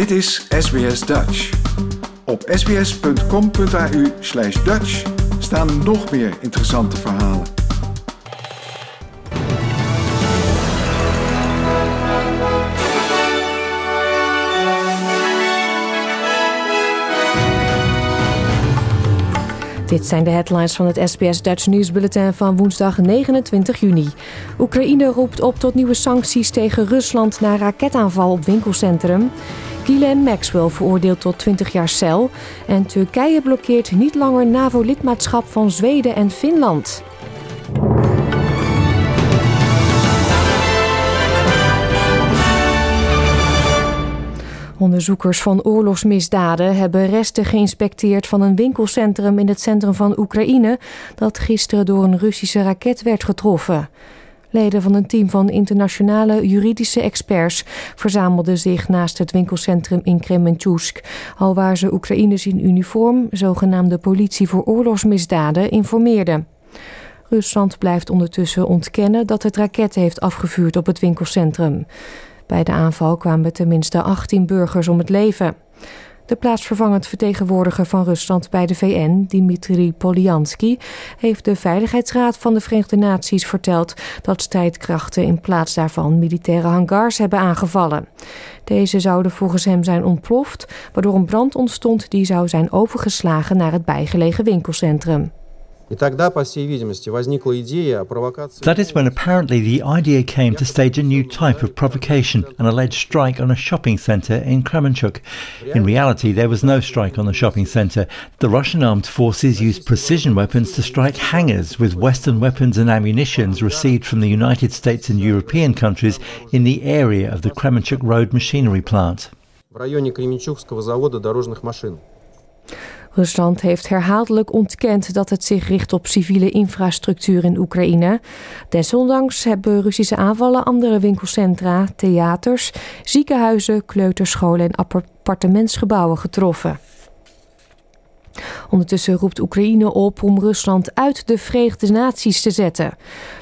Dit is SBS Dutch. Op sbs.com.au slash Dutch staan nog meer interessante verhalen. Dit zijn de headlines van het SBS Dutch nieuwsbulletin van woensdag 29 juni. Oekraïne roept op tot nieuwe sancties tegen Rusland na raketaanval op winkelcentrum. Ghislaine Maxwell veroordeeld tot 20 jaar cel. En Turkije blokkeert niet langer NAVO-lidmaatschap van Zweden en Finland. Onderzoekers van oorlogsmisdaden hebben resten geïnspecteerd van een winkelcentrum in het centrum van Oekraïne dat gisteren door een Russische raket werd getroffen. Leden van een team van internationale juridische experts verzamelden zich naast het winkelcentrum in Kremenchuk, alwaar ze Oekraïners in uniform, zogenaamde politie voor oorlogsmisdaden, informeerden. Rusland blijft ondertussen ontkennen dat het raketten heeft afgevuurd op het winkelcentrum. Bij de aanval kwamen tenminste 18 burgers om het leven. De plaatsvervangend vertegenwoordiger van Rusland bij de VN, Dimitri Polyansky, heeft de Veiligheidsraad van de Verenigde Naties verteld dat strijdkrachten in plaats daarvan militaire hangars hebben aangevallen. Deze zouden volgens hem zijn ontploft, waardoor een brand ontstond die zou zijn overgeslagen naar het bijgelegen winkelcentrum. That is when apparently the idea came to stage a new type of provocation, an alleged strike on a shopping centre in Kremenchuk. In reality, there was no strike on the shopping centre. The Russian armed forces used precision weapons to strike hangars with Western weapons and ammunitions received from the United States and European countries in the area of the Kremenchuk Road machinery plant. Rusland heeft herhaaldelijk ontkend dat het zich richt op civiele infrastructuur in Oekraïne. Desondanks hebben Russische aanvallen andere winkelcentra, theaters, ziekenhuizen, kleuterscholen en appartementsgebouwen getroffen. Ondertussen roept Oekraïne op om Rusland uit de Verenigde Naties te zetten.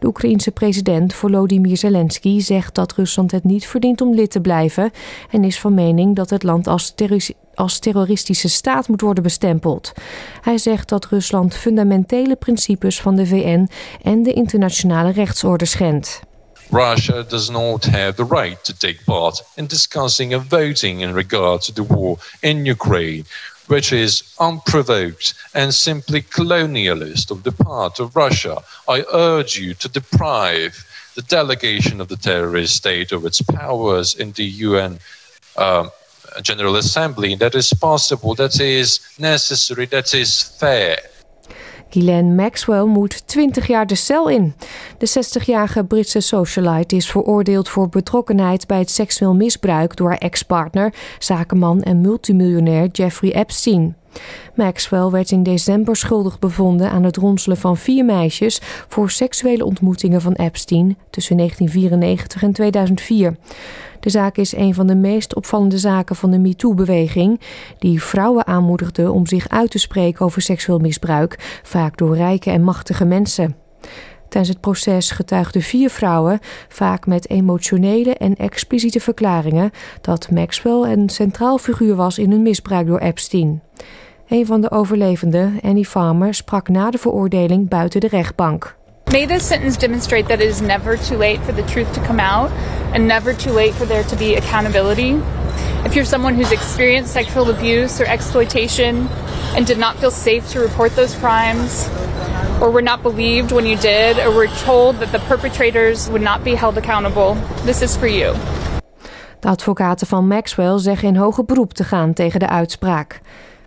De Oekraïense president Volodymyr Zelensky zegt dat Rusland het niet verdient om lid te blijven en is van mening dat het land als, als terroristische staat moet worden bestempeld. Hij zegt dat Rusland fundamentele principes van de VN en de internationale rechtsorde schendt. Russia does not have the right to take part in discussing and voting in regard to the war in Ukraine which is unprovoked and simply colonialist on the part of Russia. I urge you to deprive the delegation of the terrorist state of its powers in the UN um, General Assembly. That is possible, that is necessary, that is fair. Ghislaine Maxwell moet 20 jaar de cel in. De 60-jarige Britse socialite is veroordeeld voor betrokkenheid bij het seksueel misbruik door haar ex-partner, zakenman en multimiljonair Jeffrey Epstein. Maxwell werd in december schuldig bevonden aan het ronselen van vier meisjes voor seksuele ontmoetingen van Epstein tussen 1994 en 2004. De zaak is een van de meest opvallende zaken van de MeToo-beweging, die vrouwen aanmoedigde om zich uit te spreken over seksueel misbruik, vaak door rijke en machtige mensen. Tijdens het proces getuigden vier vrouwen, vaak met emotionele en expliciete verklaringen, dat Maxwell een centraal figuur was in hun misbruik door Epstein. Een van de overlevenden, Annie Farmer, sprak na de veroordeling buiten de rechtbank. May this sentence demonstrate that it is never too late for the truth to come out and never too late for there to be accountability. If you're someone who's experienced sexual abuse or exploitation and did not feel safe to report those crimes, or were not believed when you did, or were told that the perpetrators would not be held accountable, this is for you. De advocaten van Maxwell zeggen in hoger beroep te gaan tegen de uitspraak.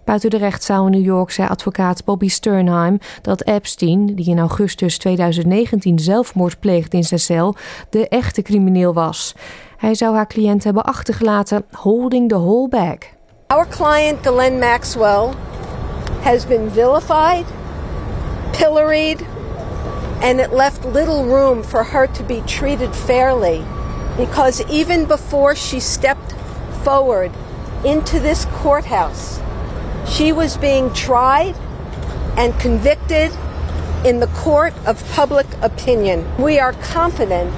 Buiten de rechtszaal in New York zei advocaat Bobby Sternheim dat Epstein, die in augustus 2019 zelfmoord pleegde in zijn cel, de echte crimineel was. Hij zou haar cliënt hebben achtergelaten holding the whole bag. Our client Ghislaine Maxwell has been vilified, pilloried, and it left little room for her to be treated fairly because even before she stepped forward into this courthouse, she was being tried and convicted in the court of public opinion. We are confident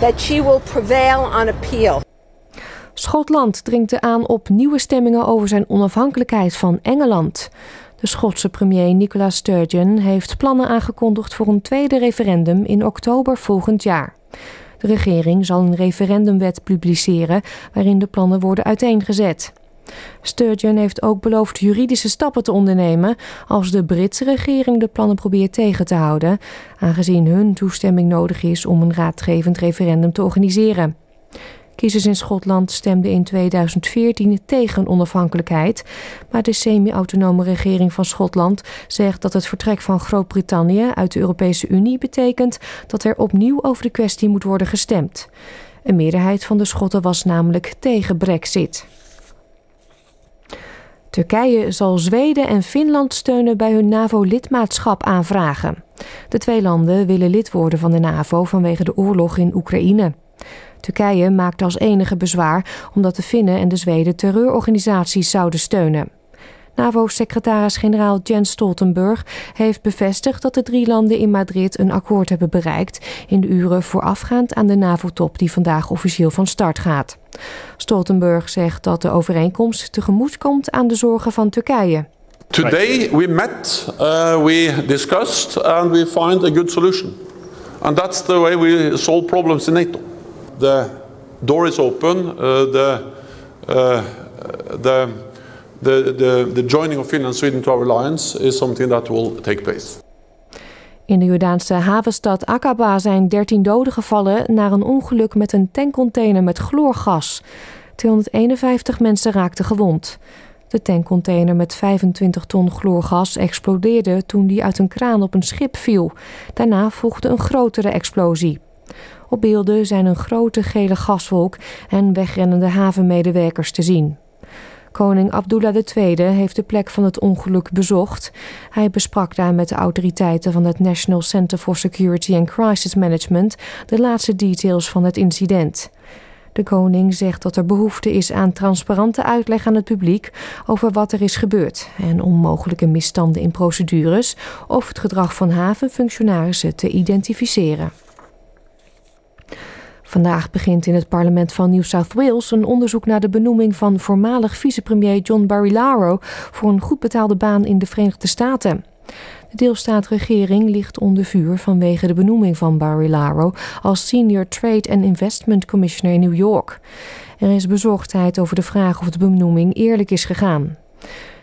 that she will prevail on appeal. Schotland dringt aan op nieuwe stemmingen over zijn onafhankelijkheid van Engeland. De Schotse premier Nicola Sturgeon heeft plannen aangekondigd voor een tweede referendum in oktober volgend jaar. De regering zal een referendumwet publiceren waarin de plannen worden uiteengezet. Sturgeon heeft ook beloofd juridische stappen te ondernemen als de Britse regering de plannen probeert tegen te houden, aangezien hun toestemming nodig is om een raadgevend referendum te organiseren. Kiezers in Schotland stemden in 2014 tegen onafhankelijkheid, maar de semi-autonome regering van Schotland zegt dat het vertrek van Groot-Brittannië uit de Europese Unie betekent dat er opnieuw over de kwestie moet worden gestemd. Een meerderheid van de Schotten was namelijk tegen Brexit. Turkije zal Zweden en Finland steunen bij hun NAVO-lidmaatschap aanvragen. De twee landen willen lid worden van de NAVO vanwege de oorlog in Oekraïne. Turkije maakte als enige bezwaar omdat de Finnen en de Zweden terreurorganisaties zouden steunen. NAVO-secretaris-generaal Jens Stoltenberg heeft bevestigd dat de drie landen in Madrid een akkoord hebben bereikt in de uren voorafgaand aan de NAVO-top die vandaag officieel van start gaat. Stoltenberg zegt dat de overeenkomst tegemoet komt aan de zorgen van Turkije. Today we met, uh, we discussed and we find a good solution. And that's the way we solve problems in NATO. The door is open. Uh, the, the the, the, the joining of Finland and Sweden to our alliance is something that will take place. In de Jordaanse havenstad Aqaba zijn 13 doden gevallen na een ongeluk met een tankcontainer met chloorgas. 251 mensen raakten gewond. De tankcontainer met 25 ton chloorgas explodeerde toen die uit een kraan op een schip viel. Daarna volgde een grotere explosie. Op beelden zijn een grote gele gaswolk en wegrennende havenmedewerkers te zien. Koning Abdullah II heeft de plek van het ongeluk bezocht. Hij besprak daar met de autoriteiten van het National Center for Security and Crisis Management de laatste details van het incident. De koning zegt dat er behoefte is aan transparante uitleg aan het publiek over wat er is gebeurd en om mogelijke misstanden in procedures of het gedrag van havenfunctionarissen te identificeren. Vandaag begint in het parlement van New South Wales een onderzoek naar de benoeming van voormalig vicepremier John Barilaro voor een goed betaalde baan in de Verenigde Staten. De deelstaatregering ligt onder vuur vanwege de benoeming van Barilaro als Senior Trade and Investment Commissioner in New York. Er is bezorgdheid over de vraag of de benoeming eerlijk is gegaan.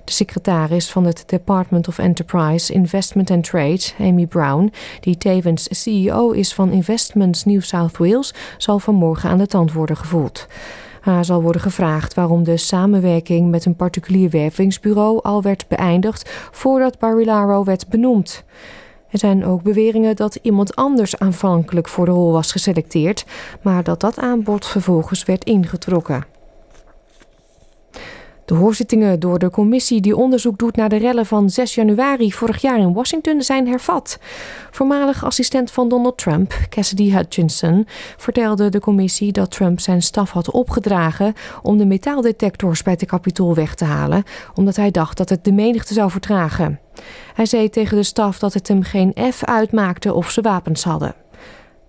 De secretaris van het Department of Enterprise, Investment and Trade, Amy Brown, die tevens CEO is van Investments New South Wales, zal vanmorgen aan de tand worden gevoeld. Haar zal worden gevraagd waarom de samenwerking met een particulier wervingsbureau al werd beëindigd voordat Barilaro werd benoemd. Er zijn ook beweringen dat iemand anders aanvankelijk voor de rol was geselecteerd, maar dat dat aanbod vervolgens werd ingetrokken. De hoorzittingen door de commissie die onderzoek doet naar de rellen van 6 januari vorig jaar in Washington zijn hervat. Voormalig assistent van Donald Trump, Cassidy Hutchinson, vertelde de commissie dat Trump zijn staf had opgedragen om de metaaldetectors bij het Capitool weg te halen, omdat hij dacht dat het de menigte zou vertragen. Hij zei tegen de staf dat het hem geen F uitmaakte of ze wapens hadden.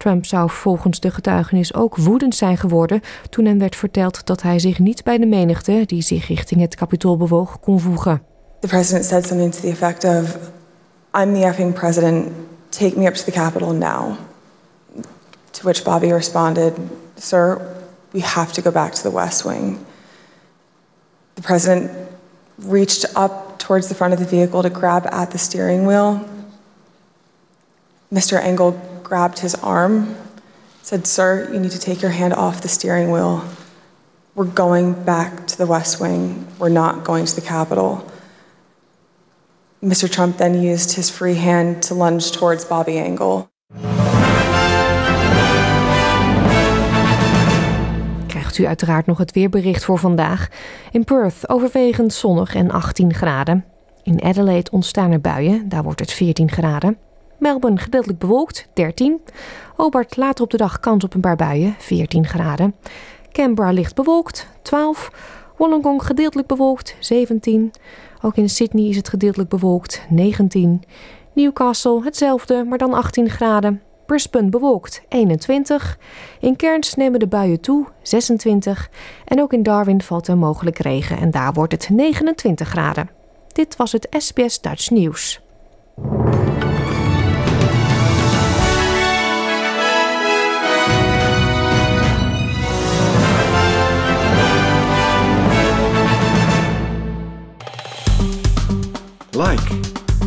Trump zou volgens de getuigenis ook woedend zijn geworden toen hem werd verteld dat hij zich niet bij de menigte die zich richting het kapitool bewoog kon voegen. The president said something to the effect of I'm the effing president, take me up to the Capitol now. To which Bobby responded, Sir, we have to go back to the West Wing. The president reached up towards the front of the vehicle to grab at the steering wheel. Mr. Engel grabbed his arm, said, Sir, you need to take your hand off the steering wheel. We're going back to the West Wing. We're not going to the Capitol. Mr. Trump then used his free hand to lunge towards Bobby. Krijgt u uiteraard nog het weerbericht voor vandaag. In Perth overwegend zonnig en 18 graden. In Adelaide ontstaan er buien, daar wordt het 14 graden. Melbourne gedeeltelijk bewolkt, 13. Hobart later op de dag kans op een paar buien, 14 graden. Canberra licht bewolkt, 12. Wollongong gedeeltelijk bewolkt, 17. Ook in Sydney is het gedeeltelijk bewolkt, 19. Newcastle hetzelfde, maar dan 18 graden. Brisbane bewolkt 21. In Cairns nemen de buien toe 26. En ook in Darwin valt er mogelijk regen en daar wordt het 29 graden. Dit was het SBS Dutch Nieuws.